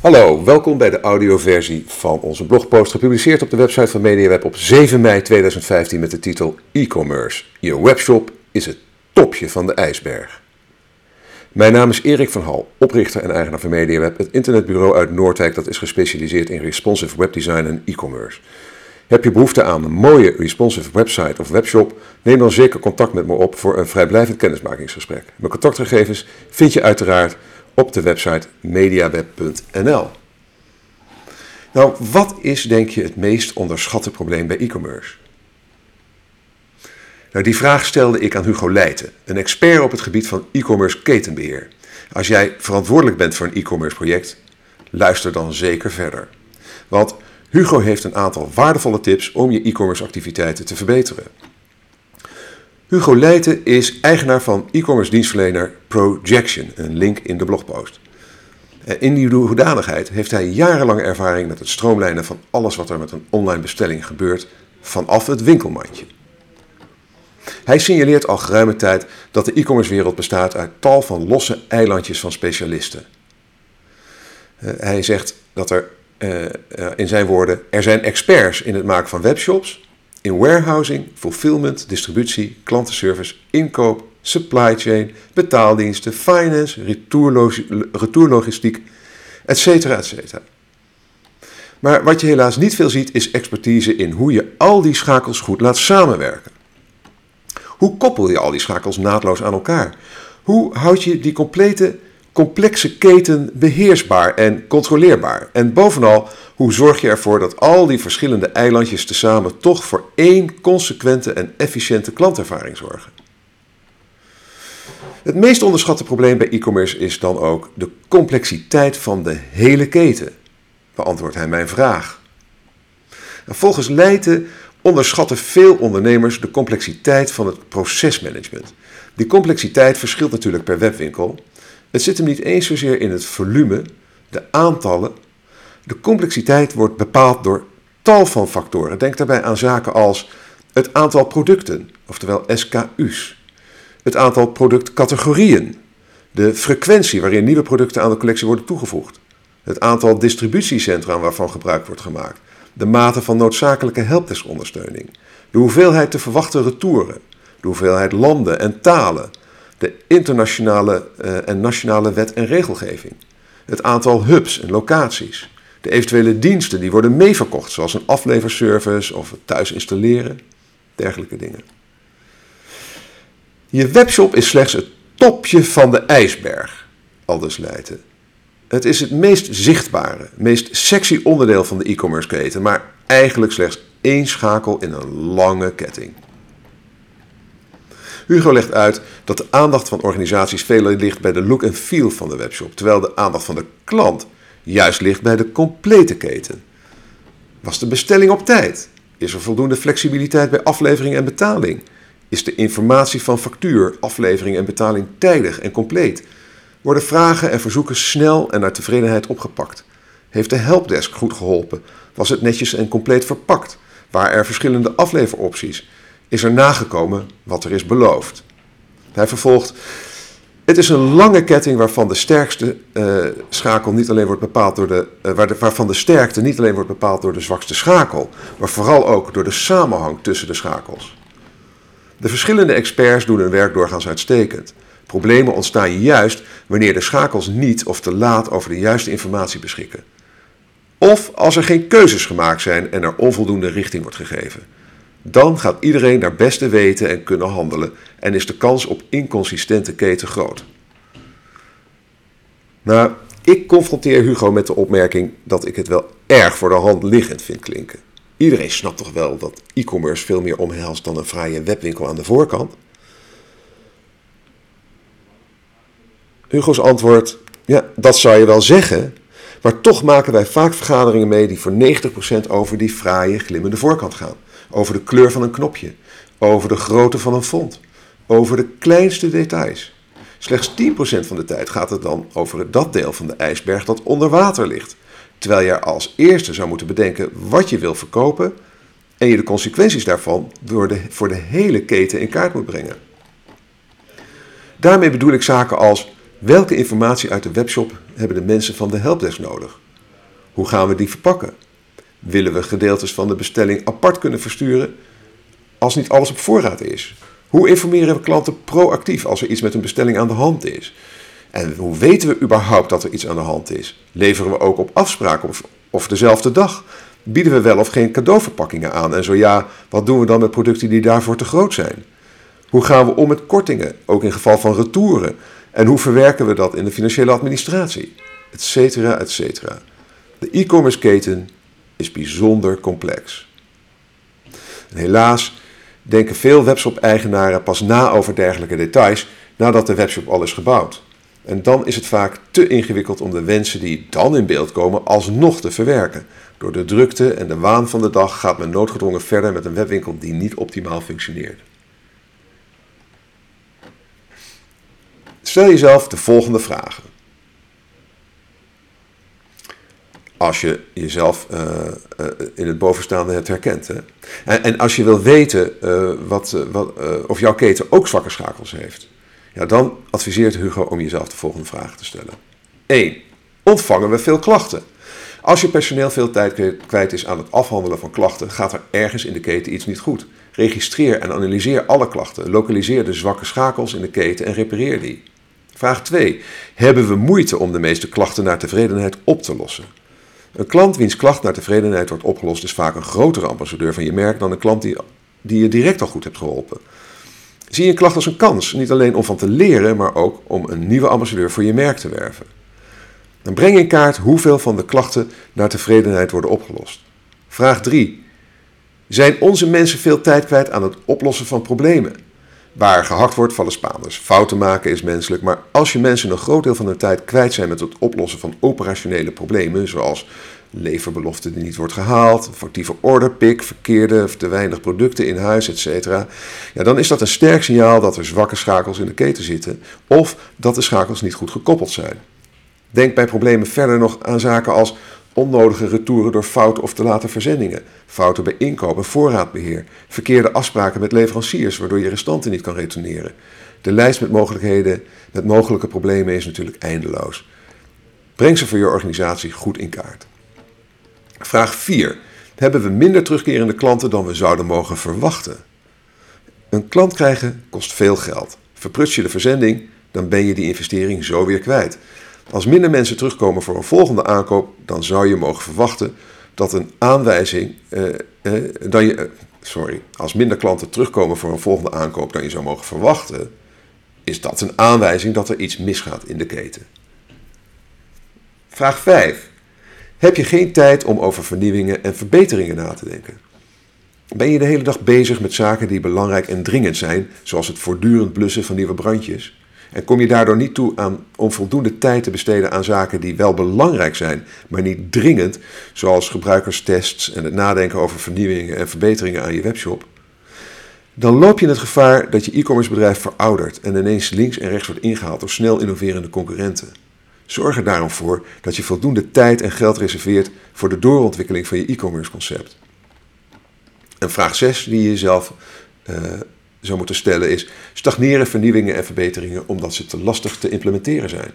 Hallo, welkom bij de audioversie van onze blogpost, gepubliceerd op de website van MediaWeb op 7 mei 2015 met de titel E-commerce. Je webshop is het topje van de ijsberg. Mijn naam is Erik van Hal, oprichter en eigenaar van MediaWeb, het internetbureau uit Noordwijk dat is gespecialiseerd in responsive webdesign en e-commerce. Heb je behoefte aan een mooie responsive website of webshop? Neem dan zeker contact met me op voor een vrijblijvend kennismakingsgesprek. Mijn contactgegevens vind je uiteraard op de website mediaweb.nl. Nou, wat is denk je het meest onderschatte probleem bij e-commerce? Nou, die vraag stelde ik aan Hugo Leijten, een expert op het gebied van e-commerce ketenbeheer. Als jij verantwoordelijk bent voor een e-commerce project, luister dan zeker verder. Want Hugo heeft een aantal waardevolle tips om je e-commerce activiteiten te verbeteren. Hugo Leijten is eigenaar van e-commerce dienstverlener Projection, een link in de blogpost. In die hoedanigheid heeft hij jarenlang ervaring met het stroomlijnen van alles wat er met een online bestelling gebeurt vanaf het winkelmandje. Hij signaleert al geruime tijd dat de e-commerce wereld bestaat uit tal van losse eilandjes van specialisten. Eh, hij zegt dat er, uh, in zijn woorden, er zijn experts in het maken van webshops, in warehousing, fulfillment, distributie, klantenservice, inkoop, supply chain, betaaldiensten, finance, retourlogistiek, etc. etc. Maar wat je helaas niet veel ziet is expertise in hoe je al die schakels goed laat samenwerken. Hoe koppel je al die schakels naadloos aan elkaar? Hoe houd je die complete complexe keten beheersbaar en controleerbaar? En bovenal, hoe zorg je ervoor dat al die verschillende eilandjes tezamen toch voor één consequente en efficiënte klantervaring zorgen? Het meest onderschatte probleem bij e-commerce is dan ook de complexiteit van de hele keten. Beantwoordt hij mijn vraag. Volgens Leijten onderschatten veel ondernemers de complexiteit van het procesmanagement. Die complexiteit verschilt natuurlijk per webwinkel. Het zit hem niet eens zozeer in het volume, de aantallen. De complexiteit wordt bepaald door tal van factoren. Denk daarbij aan zaken als het aantal producten, oftewel SKU's, het aantal productcategorieën, de frequentie waarin nieuwe producten aan de collectie worden toegevoegd, het aantal distributiecentra waarvan gebruik wordt gemaakt, de mate van noodzakelijke helpdeskondersteuning, de hoeveelheid te verwachten retouren, de hoeveelheid landen en talen, de internationale uh, en nationale wet en regelgeving, het aantal hubs en locaties, de eventuele diensten die worden meeverkocht, zoals een afleverservice of thuis installeren, dergelijke dingen. Je webshop is slechts het topje van de ijsberg, aldus Leijten. Het is het meest zichtbare, meest sexy onderdeel van de e-commerce keten, maar eigenlijk slechts één schakel in een lange ketting. Hugo legt uit dat de aandacht van organisaties veel ligt bij de look en feel van de webshop, terwijl de aandacht van de klant juist ligt bij de complete keten. Was de bestelling op tijd? Is er voldoende flexibiliteit bij aflevering en betaling? Is de informatie van factuur, aflevering en betaling tijdig en compleet? Worden vragen en verzoeken snel en naar tevredenheid opgepakt? Heeft de helpdesk goed geholpen? Was het netjes en compleet verpakt? Waren er verschillende afleveropties? Is er nagekomen wat er is beloofd? Hij vervolgt. Het is een lange ketting waarvan de sterkste uh, schakel niet alleen wordt bepaald door de, uh, waar de, waarvan de sterkte niet alleen wordt bepaald door de zwakste schakel, maar vooral ook door de samenhang tussen de schakels. De verschillende experts doen hun werk doorgaans uitstekend. Problemen ontstaan juist wanneer de schakels niet of te laat over de juiste informatie beschikken. Of als er geen keuzes gemaakt zijn en er onvoldoende richting wordt gegeven. Dan gaat iedereen naar beste weten en kunnen handelen en is de kans op inconsistente keten groot. Nou, ik confronteer Hugo met de opmerking dat ik het wel erg voor de hand liggend vind klinken. Iedereen snapt toch wel dat e-commerce veel meer omhelst dan een fraaie webwinkel aan de voorkant? Hugo's antwoord: Ja, dat zou je wel zeggen. Maar toch maken wij vaak vergaderingen mee die voor 90% over die fraaie, glimmende voorkant gaan. Over de kleur van een knopje, over de grootte van een font, over de kleinste details. Slechts 10% van de tijd gaat het dan over dat deel van de ijsberg dat onder water ligt. Terwijl je als eerste zou moeten bedenken wat je wil verkopen en je de consequenties daarvan de, voor de hele keten in kaart moet brengen. Daarmee bedoel ik zaken als welke informatie uit de webshop hebben de mensen van de helpdesk nodig? Hoe gaan we die verpakken? Willen we gedeeltes van de bestelling apart kunnen versturen als niet alles op voorraad is? Hoe informeren we klanten proactief als er iets met een bestelling aan de hand is? En hoe weten we überhaupt dat er iets aan de hand is? Leveren we ook op afspraak of, of dezelfde dag? Bieden we wel of geen cadeauverpakkingen aan? En zo ja, wat doen we dan met producten die daarvoor te groot zijn? Hoe gaan we om met kortingen, ook in geval van retouren? En hoe verwerken we dat in de financiële administratie? Etcetera, etcetera. De e-commerce keten is bijzonder complex. En helaas denken veel webshop-eigenaren pas na over dergelijke details nadat de webshop al is gebouwd. En dan is het vaak te ingewikkeld om de wensen die dan in beeld komen alsnog te verwerken. Door de drukte en de waan van de dag gaat men noodgedwongen verder met een webwinkel die niet optimaal functioneert. Stel jezelf de volgende vragen. Als je jezelf uh, uh, in het bovenstaande hebt herkend. Hè? En, en, als je wil weten uh, wat, wat, of jouw keten ook zwakke schakels heeft, ja, dan adviseert Hugo om jezelf de volgende vragen te stellen. 1. Ontvangen we veel klachten? Als je personeel veel tijd kwijt is aan het afhandelen van klachten, gaat er ergens in de keten iets niet goed. Registreer en analyseer alle klachten, lokaliseer de zwakke schakels in de keten en repareer die. Vraag 2. Hebben we moeite om de meeste klachten naar tevredenheid op te lossen? Een klant wiens klacht naar tevredenheid wordt opgelost is vaak een grotere ambassadeur van je merk dan een klant die, die je direct al goed hebt geholpen. Zie je klacht als een kans, niet alleen om van te leren, maar ook om een nieuwe ambassadeur voor je merk te werven. Dan breng in kaart hoeveel van de klachten naar tevredenheid worden opgelost. Vraag 3. Zijn onze mensen veel tijd kwijt aan het oplossen van problemen? Waar gehakt wordt, vallen Spaanders. Fouten maken is menselijk, maar als je mensen een groot deel van hun tijd kwijt zijn met het oplossen van operationele problemen, zoals leverbelofte die niet wordt gehaald, foutieve orderpik, verkeerde of te weinig producten in huis, etc. Ja, dan is dat een sterk signaal dat er zwakke schakels in de keten zitten of dat de schakels niet goed gekoppeld zijn. Denk bij problemen verder nog aan zaken als onnodige retouren door fouten of te late verzendingen, fouten bij inkoop en voorraadbeheer, verkeerde afspraken met leveranciers waardoor je restanten niet kan retourneren. De lijst met mogelijkheden, met mogelijke problemen is natuurlijk eindeloos. Breng ze voor je organisatie goed in kaart. Vraag 4. Hebben we minder terugkerende klanten dan we zouden mogen verwachten? Een klant krijgen kost veel geld. Verpruts je de verzending, dan ben je die investering zo weer kwijt. Als minder mensen terugkomen voor een volgende aankoop, dan zou je mogen verwachten dat een aanwijzing. Eh, eh, je, eh, sorry, als minder klanten terugkomen voor een volgende aankoop dan je zou mogen verwachten, is dat een aanwijzing dat er iets misgaat in de keten. Vraag 5. Heb je geen tijd om over vernieuwingen en verbeteringen na te denken? Ben je de hele dag bezig met zaken die belangrijk en dringend zijn, zoals het voortdurend blussen van nieuwe brandjes? En kom je daardoor niet toe aan, om voldoende tijd te besteden aan zaken die wel belangrijk zijn, maar niet dringend, zoals gebruikerstests en het nadenken over vernieuwingen en verbeteringen aan je webshop? Dan loop je het gevaar dat je e-commerce bedrijf veroudert en ineens links en rechts wordt ingehaald door snel innoverende concurrenten. Zorg er daarom voor dat je voldoende tijd en geld reserveert voor de doorontwikkeling van je e-commerce concept. En vraag 6 die je jezelf uh, zou moeten stellen is: stagneren vernieuwingen en verbeteringen omdat ze te lastig te implementeren zijn?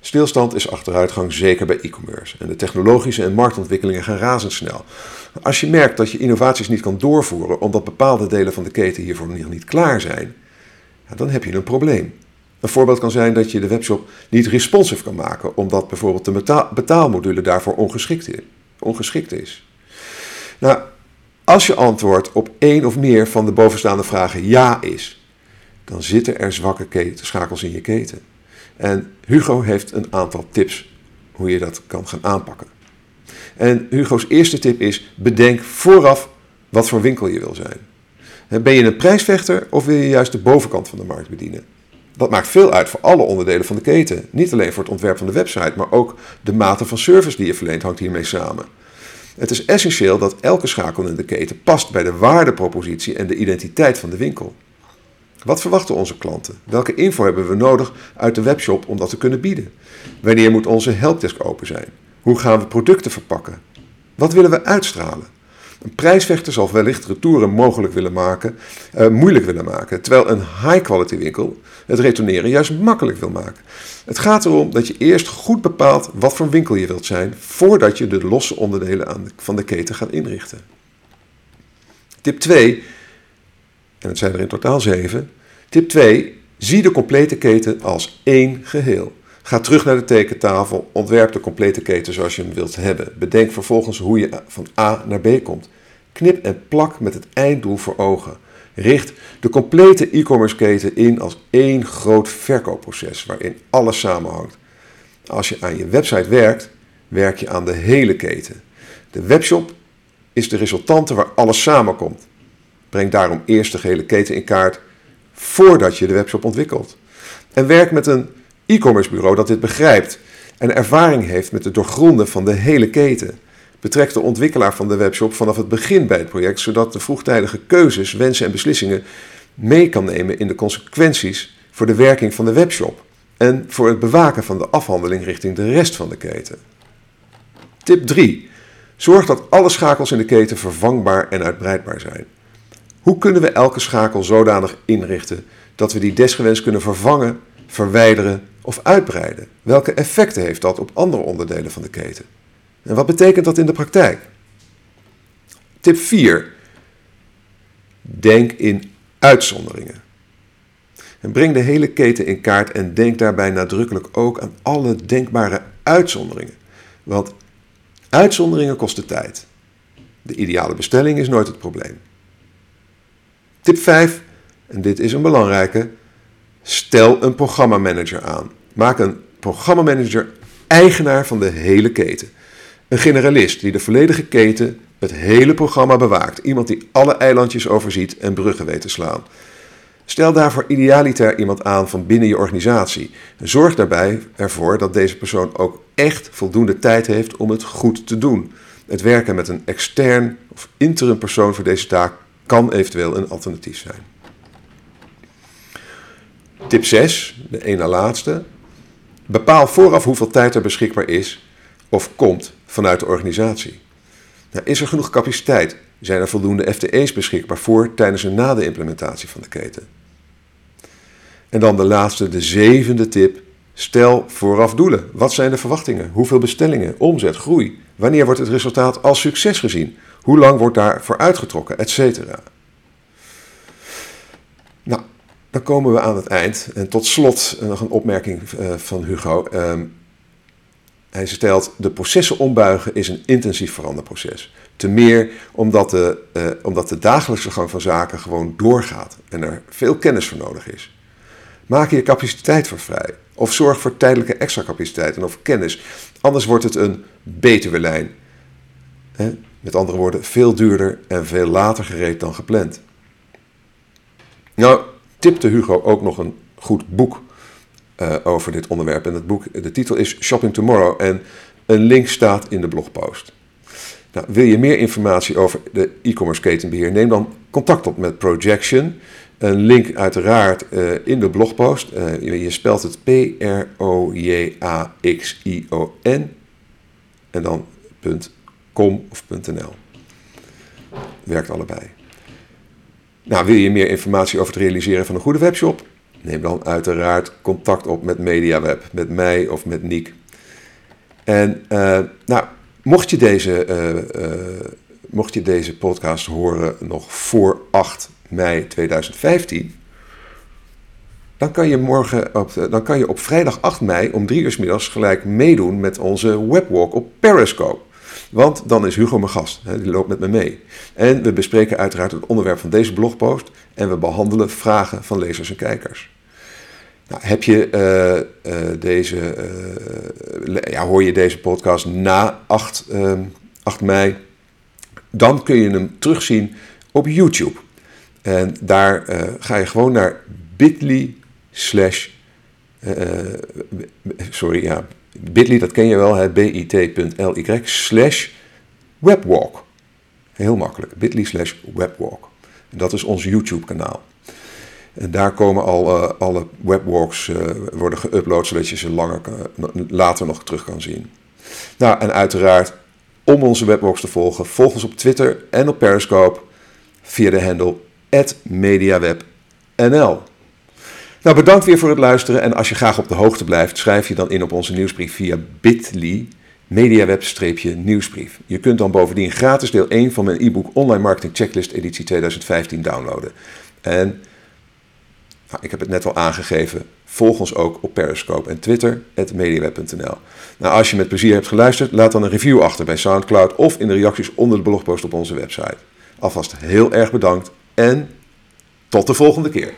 Stilstand is achteruitgang, zeker bij e-commerce. En de technologische en marktontwikkelingen gaan razendsnel. Als je merkt dat je innovaties niet kan doorvoeren omdat bepaalde delen van de keten hiervoor nog niet klaar zijn, dan heb je een probleem. Een voorbeeld kan zijn dat je de webshop niet responsive kan maken, omdat bijvoorbeeld de betaalmodule daarvoor ongeschikt is. Nou, als je antwoord op één of meer van de bovenstaande vragen ja is, dan zitten er zwakke schakels in je keten. En Hugo heeft een aantal tips hoe je dat kan gaan aanpakken. En Hugo's eerste tip is: bedenk vooraf wat voor winkel je wil zijn. Ben je een prijsvechter of wil je juist de bovenkant van de markt bedienen? Dat maakt veel uit voor alle onderdelen van de keten. Niet alleen voor het ontwerp van de website, maar ook de mate van service die je verleent hangt hiermee samen. Het is essentieel dat elke schakel in de keten past bij de waardepropositie en de identiteit van de winkel. Wat verwachten onze klanten? Welke info hebben we nodig uit de webshop om dat te kunnen bieden? Wanneer moet onze helpdesk open zijn? Hoe gaan we producten verpakken? Wat willen we uitstralen? Een prijsvechter zal wellicht retouren mogelijk willen maken, uh, moeilijk willen maken, terwijl een high-quality winkel het retourneren juist makkelijk wil maken. Het gaat erom dat je eerst goed bepaalt wat voor winkel je wilt zijn, voordat je de losse onderdelen van de keten gaat inrichten. Tip 2, en het zijn er in totaal 7. Tip 2, zie de complete keten als één geheel. Ga terug naar de tekentafel, ontwerp de complete keten zoals je hem wilt hebben. Bedenk vervolgens hoe je van A naar B komt. Knip en plak met het einddoel voor ogen. Richt de complete e-commerce keten in als één groot verkoopproces waarin alles samenhangt. Als je aan je website werkt, werk je aan de hele keten. De webshop is de resultante waar alles samenkomt. Breng daarom eerst de gehele keten in kaart voordat je de webshop ontwikkelt. En werk met een e-commerce bureau dat dit begrijpt en ervaring heeft met het doorgronden van de hele keten. Betrek de ontwikkelaar van de webshop vanaf het begin bij het project, zodat de vroegtijdige keuzes, wensen en beslissingen mee kan nemen in de consequenties voor de werking van de webshop en voor het bewaken van de afhandeling richting de rest van de keten. Tip 3. Zorg dat alle schakels in de keten vervangbaar en uitbreidbaar zijn. Hoe kunnen we elke schakel zodanig inrichten dat we die desgewenst kunnen vervangen, verwijderen of uitbreiden? Welke effecten heeft dat op andere onderdelen van de keten? En wat betekent dat in de praktijk? Tip 4. Denk in uitzonderingen. En breng de hele keten in kaart en denk daarbij nadrukkelijk ook aan alle denkbare uitzonderingen. Want uitzonderingen kosten tijd. De ideale bestelling is nooit het probleem. Tip 5, en dit is een belangrijke, stel een programmamanager aan. Maak een programmamanager eigenaar van de hele keten. Een generalist die de volledige keten, het hele programma bewaakt. Iemand die alle eilandjes overziet en bruggen weet te slaan. Stel daarvoor idealiter iemand aan van binnen je organisatie. Zorg daarbij ervoor dat deze persoon ook echt voldoende tijd heeft om het goed te doen. Het werken met een extern of interim persoon voor deze taak kan eventueel een alternatief zijn. Tip 6, de ene laatste. Bepaal vooraf hoeveel tijd er beschikbaar is of komt vanuit de organisatie. Nou, is er genoeg capaciteit? Zijn er voldoende FTE's beschikbaar voor tijdens en na de implementatie van de keten? En dan de laatste, de zevende tip. Stel vooraf doelen. Wat zijn de verwachtingen? Hoeveel bestellingen? Omzet? Groei? Wanneer wordt het resultaat als succes gezien? Hoe lang wordt daarvoor uitgetrokken? Etcetera. Nou, dan komen we aan het eind. En tot slot nog een opmerking eh, van Hugo. Ehm, hij stelt, de processen ombuigen is een intensief veranderproces. Te meer omdat de, uh, omdat de dagelijkse gang van zaken gewoon doorgaat en er veel kennis voor nodig is. Maak je capaciteit voor vrij. Of zorg voor tijdelijke extra capaciteit en of kennis. Anders wordt het een betere lijn. Met andere woorden, veel duurder en veel later gereed dan gepland. Nou, tipte Hugo ook nog een goed boek uh, over dit onderwerp. En het boek, de titel is Shopping Tomorrow en een link staat in de blogpost. Nou, wil je meer informatie over de e-commerce ketenbeheer? Neem dan contact op met Projection. Een link uiteraard uh, in de blogpost. Je, je, spelt het P-R-O-J-A-X-I-O-N en dan .com of .nl. Werkt allebei. Nou, wil je meer informatie over het realiseren van een goede webshop? Neem dan uiteraard contact op met MediaWeb, met mij of met Niek. En uh, nou, mocht je, deze, uh, uh, mocht je deze podcast horen nog voor 8 mei 2015, dan kan je, morgen op, dan kan je op vrijdag 8 mei om 3 uur middags gelijk meedoen met onze webwalk op Periscope. Want dan is Hugo mijn gast, hè, die loopt met me mee. En we bespreken uiteraard het onderwerp van deze blogpost en we behandelen vragen van lezers en kijkers. Nou, heb je uh, uh, deze, uh, ja, hoor je deze podcast na 8, 8 mei, dan kun je hem terugzien op YouTube. En daar ga je gewoon naar bit.ly slash, sorry, ja, bit.ly, dat ken je wel, bit.ly slash webwalk. Heel makkelijk, bit.ly slash webwalk. Dat is ons YouTube kanaal. En daar komen al uh, alle webwalks uh, worden geüpload, zodat je ze langer later nog terug kan zien. Nou, en uiteraard om onze webbox te volgen. Volg ons op Twitter en op Periscope via de handle mediawebnl. Nou, bedankt weer voor het luisteren en als je graag op de hoogte blijft, schrijf je dan in op onze nieuwsbrief via bit.ly mediaweb-nieuwsbrief. Je kunt dan bovendien gratis deel 1 van mijn e-book Online Marketing Checklist editie 2015 downloaden. En nou, ik heb het net al aangegeven, volg ons ook op Periscope en Twitter, mediaweb.nl. Nou, als je met plezier hebt geluisterd, laat dan een review achter bij Soundcloud of in de reacties onder de blogpost op onze website. Alvast heel erg bedankt en tot de volgende keer.